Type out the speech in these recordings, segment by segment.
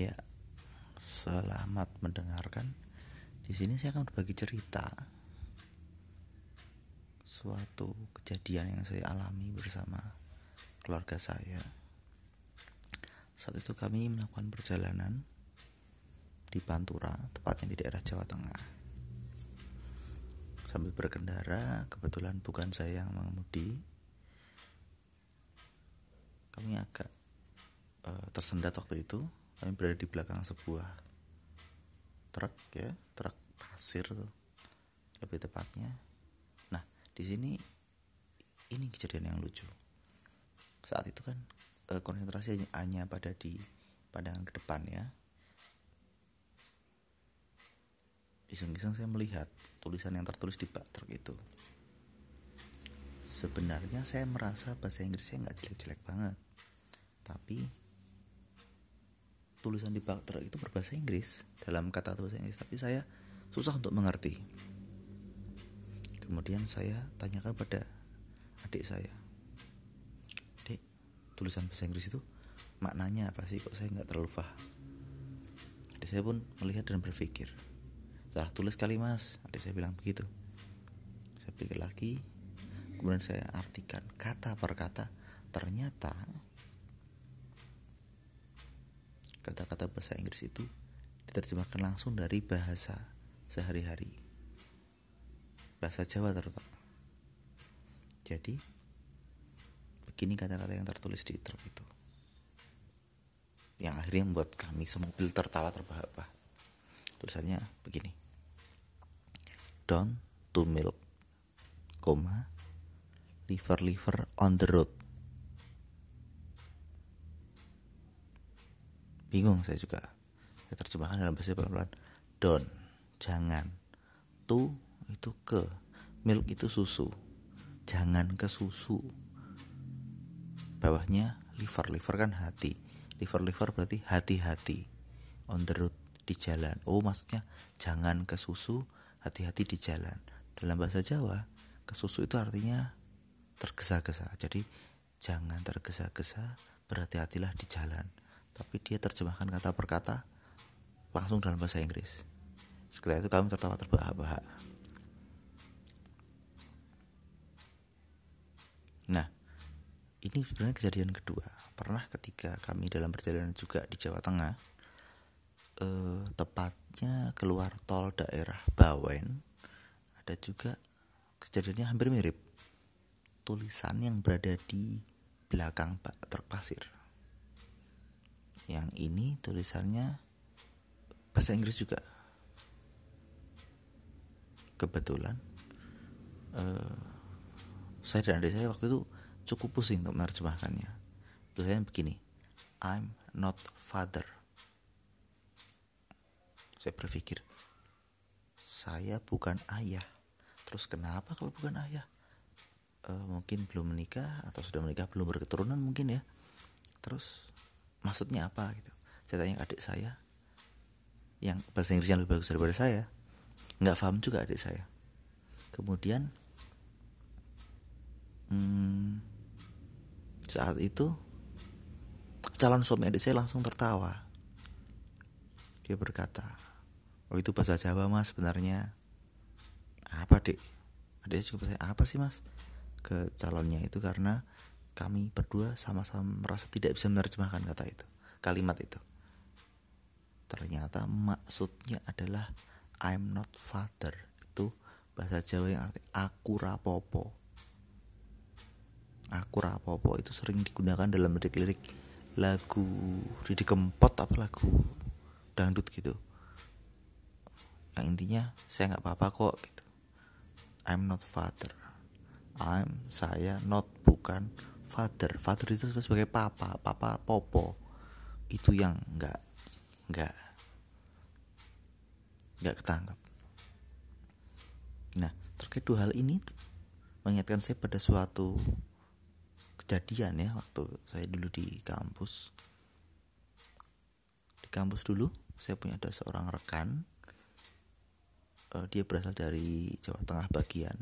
Ya, selamat mendengarkan. Di sini saya akan berbagi cerita suatu kejadian yang saya alami bersama keluarga saya. Saat itu kami melakukan perjalanan di Pantura, tepatnya di daerah Jawa Tengah. Sambil berkendara, kebetulan bukan saya yang mengemudi. Kami agak uh, tersendat waktu itu. Kami berada di belakang sebuah truk ya, truk pasir tuh, lebih tepatnya. Nah, di sini ini kejadian yang lucu. Saat itu kan uh, konsentrasi hanya pada di pandangan ke depan ya, iseng-iseng saya melihat tulisan yang tertulis di bak truk itu. Sebenarnya saya merasa bahasa Inggris saya nggak jelek-jelek banget, tapi tulisan di truk itu berbahasa Inggris dalam kata bahasa Inggris, tapi saya susah untuk mengerti. Kemudian saya tanyakan pada adik saya, dek tulisan bahasa Inggris itu maknanya apa sih? Kok saya nggak terlalu paham. Adik saya pun melihat dan berpikir, salah tulis kali mas adik saya bilang begitu saya pikir lagi kemudian saya artikan kata per kata ternyata kata-kata bahasa Inggris itu diterjemahkan langsung dari bahasa sehari-hari. Bahasa Jawa terutama jadi begini kata-kata yang tertulis di truk itu. Yang akhirnya membuat kami semobil tertawa terbahak-bahak. Tulisannya begini. Down to milk, koma, liver liver on the road. Bingung saya juga. Saya terjemahkan dalam bahasa pelan-pelan. Don, jangan. To itu ke. Milk itu susu. Jangan ke susu. Bawahnya liver, liver kan hati. Liver, liver berarti hati-hati. On the road di jalan. Oh, maksudnya jangan ke susu, hati-hati di jalan. Dalam bahasa Jawa, kesusu itu artinya tergesa-gesa. Jadi jangan tergesa-gesa, berhati-hatilah di jalan. Tapi dia terjemahkan kata per kata langsung dalam bahasa Inggris. Setelah itu kami tertawa terbahak-bahak. Nah, ini sebenarnya kejadian kedua. Pernah ketika kami dalam perjalanan juga di Jawa Tengah, eh, tepatnya keluar tol daerah Bawen ada juga kejadiannya hampir mirip tulisan yang berada di belakang truk pasir yang ini tulisannya bahasa Inggris juga kebetulan eh, saya dan adik saya waktu itu cukup pusing untuk menerjemahkannya tulisannya begini I'm not father saya berpikir, saya bukan ayah. Terus kenapa kalau bukan ayah? E, mungkin belum menikah atau sudah menikah belum berketurunan mungkin ya. Terus maksudnya apa gitu? Saya tanya adik saya yang bahasa Inggrisnya lebih bagus daripada saya. Nggak paham juga adik saya. Kemudian hmm, saat itu calon suami adik saya langsung tertawa. Dia berkata, oh itu bahasa Jawa mas sebenarnya apa dek adiknya juga bahasa apa sih mas ke calonnya itu karena kami berdua sama-sama merasa tidak bisa menerjemahkan kata itu kalimat itu. Ternyata maksudnya adalah I'm not father. Itu bahasa Jawa yang arti aku rapopo aku rapopo itu sering digunakan dalam lirik-lirik lagu Didi Kempot apa lagu dangdut gitu. Yang intinya saya nggak apa-apa kok gitu. I'm not father. I'm saya not bukan father. Father itu sebagai papa papa popo. Itu yang nggak nggak nggak ketangkap nah terkait dua hal ini mengingatkan saya pada suatu kejadian ya waktu saya dulu di kampus. Di kampus dulu saya punya ada seorang rekan. Uh, dia berasal dari Jawa Tengah bagian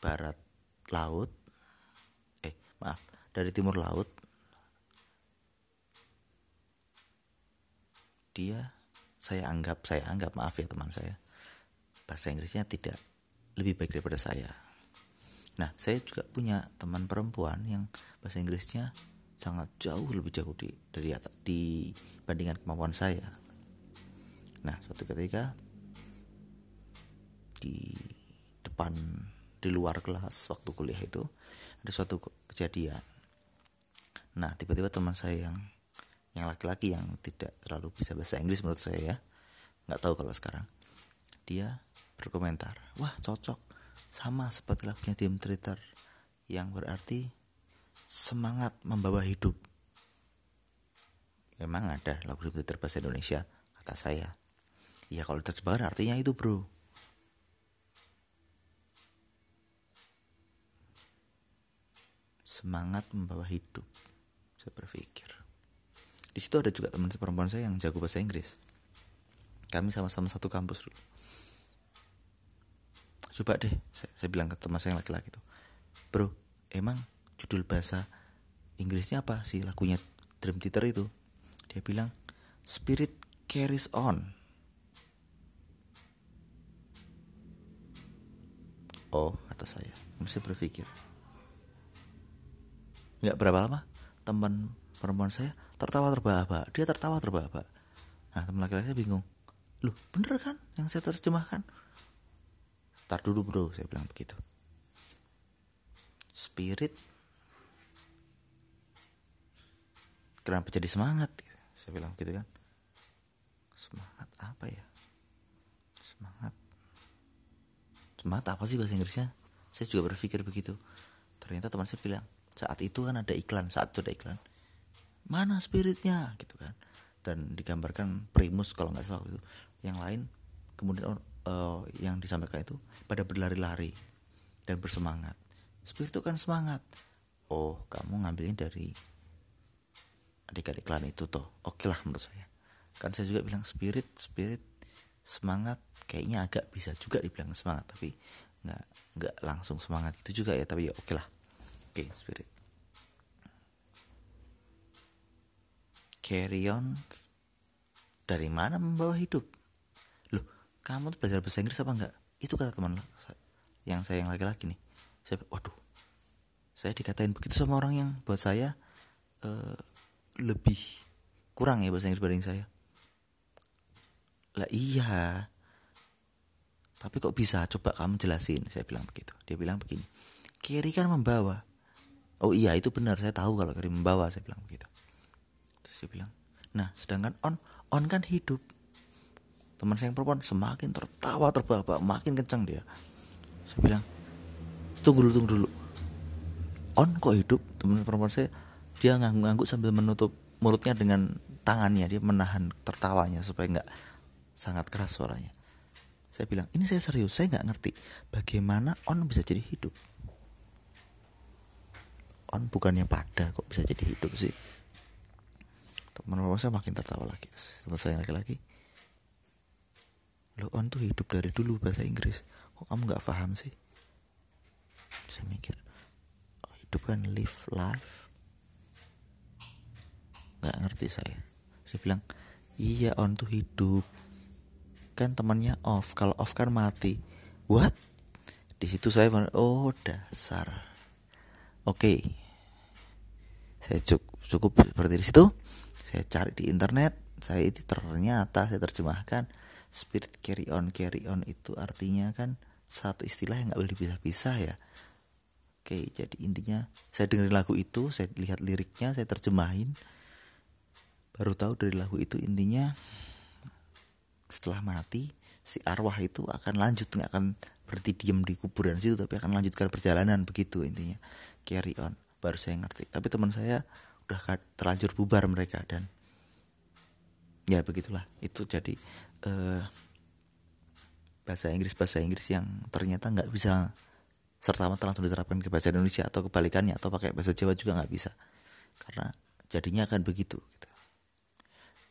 barat laut maaf dari timur laut. Dia saya anggap saya anggap maaf ya teman saya. Bahasa Inggrisnya tidak lebih baik daripada saya. Nah saya juga punya teman perempuan yang bahasa Inggrisnya sangat jauh lebih jauh di dari dibandingkan kemampuan saya. Nah suatu ketika di depan di luar kelas waktu kuliah itu ada suatu kejadian. Nah tiba-tiba teman saya yang yang laki-laki yang tidak terlalu bisa bahasa Inggris menurut saya ya nggak tahu kalau sekarang dia berkomentar wah cocok. Sama seperti lagunya Tim Theater yang berarti semangat membawa hidup. Emang ada lagu Tim Theater bahasa Indonesia? Kata saya. Ya kalau terjemahkan artinya itu bro semangat membawa hidup. Saya berpikir. Di situ ada juga teman perempuan saya yang jago bahasa Inggris. Kami sama-sama satu kampus dulu. Coba deh saya, saya bilang ke teman saya yang laki-laki itu bro emang judul bahasa Inggrisnya apa sih? Lagunya Dream Theater itu. Dia bilang Spirit Carries On. Oh kata saya. Mesti berpikir nggak berapa lama teman perempuan saya tertawa terbahak-bahak. Dia tertawa terbahak-bahak. Nah teman laki-laki saya bingung. Loh bener kan yang saya terjemahkan? Tar dulu bro saya bilang begitu. Spirit. Kenapa jadi semangat? Saya bilang begitu kan. Semangat apa ya? Semangat. Semangat apa sih bahasa Inggrisnya? Saya juga berpikir begitu. Ternyata teman saya bilang saat itu kan ada iklan saat itu ada iklan. Mana spiritnya? Gitu kan. Dan digambarkan primus kalau nggak salah itu. Yang lain kemudian uh, yang disampaikan itu pada berlari-lari dan bersemangat. Spirit itu kan semangat. Oh kamu ngambilnya dari adik-adik iklan itu tuh oke lah menurut saya. Kan saya juga bilang spirit spirit semangat kayaknya agak bisa juga dibilang semangat tapi nggak nggak langsung semangat itu juga ya tapi ya oke lah okay, spirit. Carry on dari mana membawa hidup? Loh, kamu tuh belajar bahasa Inggris apa enggak? Itu kata teman yang saya yang laki-laki nih. Saya, waduh, saya dikatain begitu sama orang yang buat saya uh, lebih kurang ya bahasa Inggris dibanding saya. Lah iya. Tapi kok bisa? Coba kamu jelasin. Saya bilang begitu. Dia bilang begini. Kiri kan membawa oh iya itu benar saya tahu kalau kirim membawa saya bilang begitu. Terus dia bilang nah sedangkan on on kan hidup. Teman saya yang perempuan semakin tertawa terbahak makin kencang dia. Saya bilang tunggu dulu tunggu dulu. On kok hidup? Teman perempuan saya dia ngangguk-ngangguk sambil menutup mulutnya dengan tangannya. Dia menahan tertawanya supaya nggak sangat keras suaranya. Saya bilang ini saya serius saya nggak ngerti bagaimana on bisa jadi hidup on bukannya pada kok bisa jadi hidup sih? Teman teman saya makin tertawa lagi teman saya laki-laki lo on tuh hidup dari dulu bahasa Inggris kok kamu nggak paham sih? Saya mikir oh, hidup kan live life. Nggak ngerti saya. Saya bilang iya on tuh hidup. Kan temannya off kalau off kan mati. What? Di situ saya oh dasar Oke. Saya cukup, cukup seperti di situ. Saya cari di internet, saya itu ternyata saya terjemahkan spirit carry on carry on itu artinya kan satu istilah yang nggak boleh dipisah-pisah ya. Oke, jadi intinya saya dengerin lagu itu, saya lihat liriknya, saya terjemahin. Baru tahu dari lagu itu intinya setelah mati si arwah itu akan lanjut nggak akan berhenti diem di kuburan situ tapi akan melanjutkan perjalanan begitu intinya. Carry on baru saya ngerti. Tapi teman saya udah terlanjur bubar mereka dan ya begitulah. Itu jadi uh, bahasa Inggris bahasa Inggris yang ternyata nggak bisa serta merta langsung diterapkan ke bahasa Indonesia atau kebalikannya atau pakai bahasa Jawa juga nggak bisa. Karena jadinya akan begitu gitu.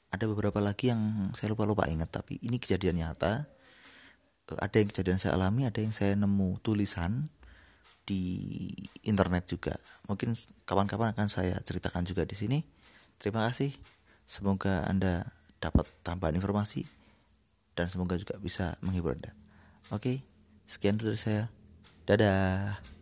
ada beberapa lagi yang saya lupa lupa ingat tapi ini kejadian nyata. eh, ada yang kejadian saya alami ada yang saya nemu tulisan di internet juga. Mungkin kapan-kapan akan saya ceritakan juga di sini. Terima kasih. Semoga Anda dapat tambahan informasi dan semoga juga bisa menghibur Anda. Oke, sekian dari saya. Dadah.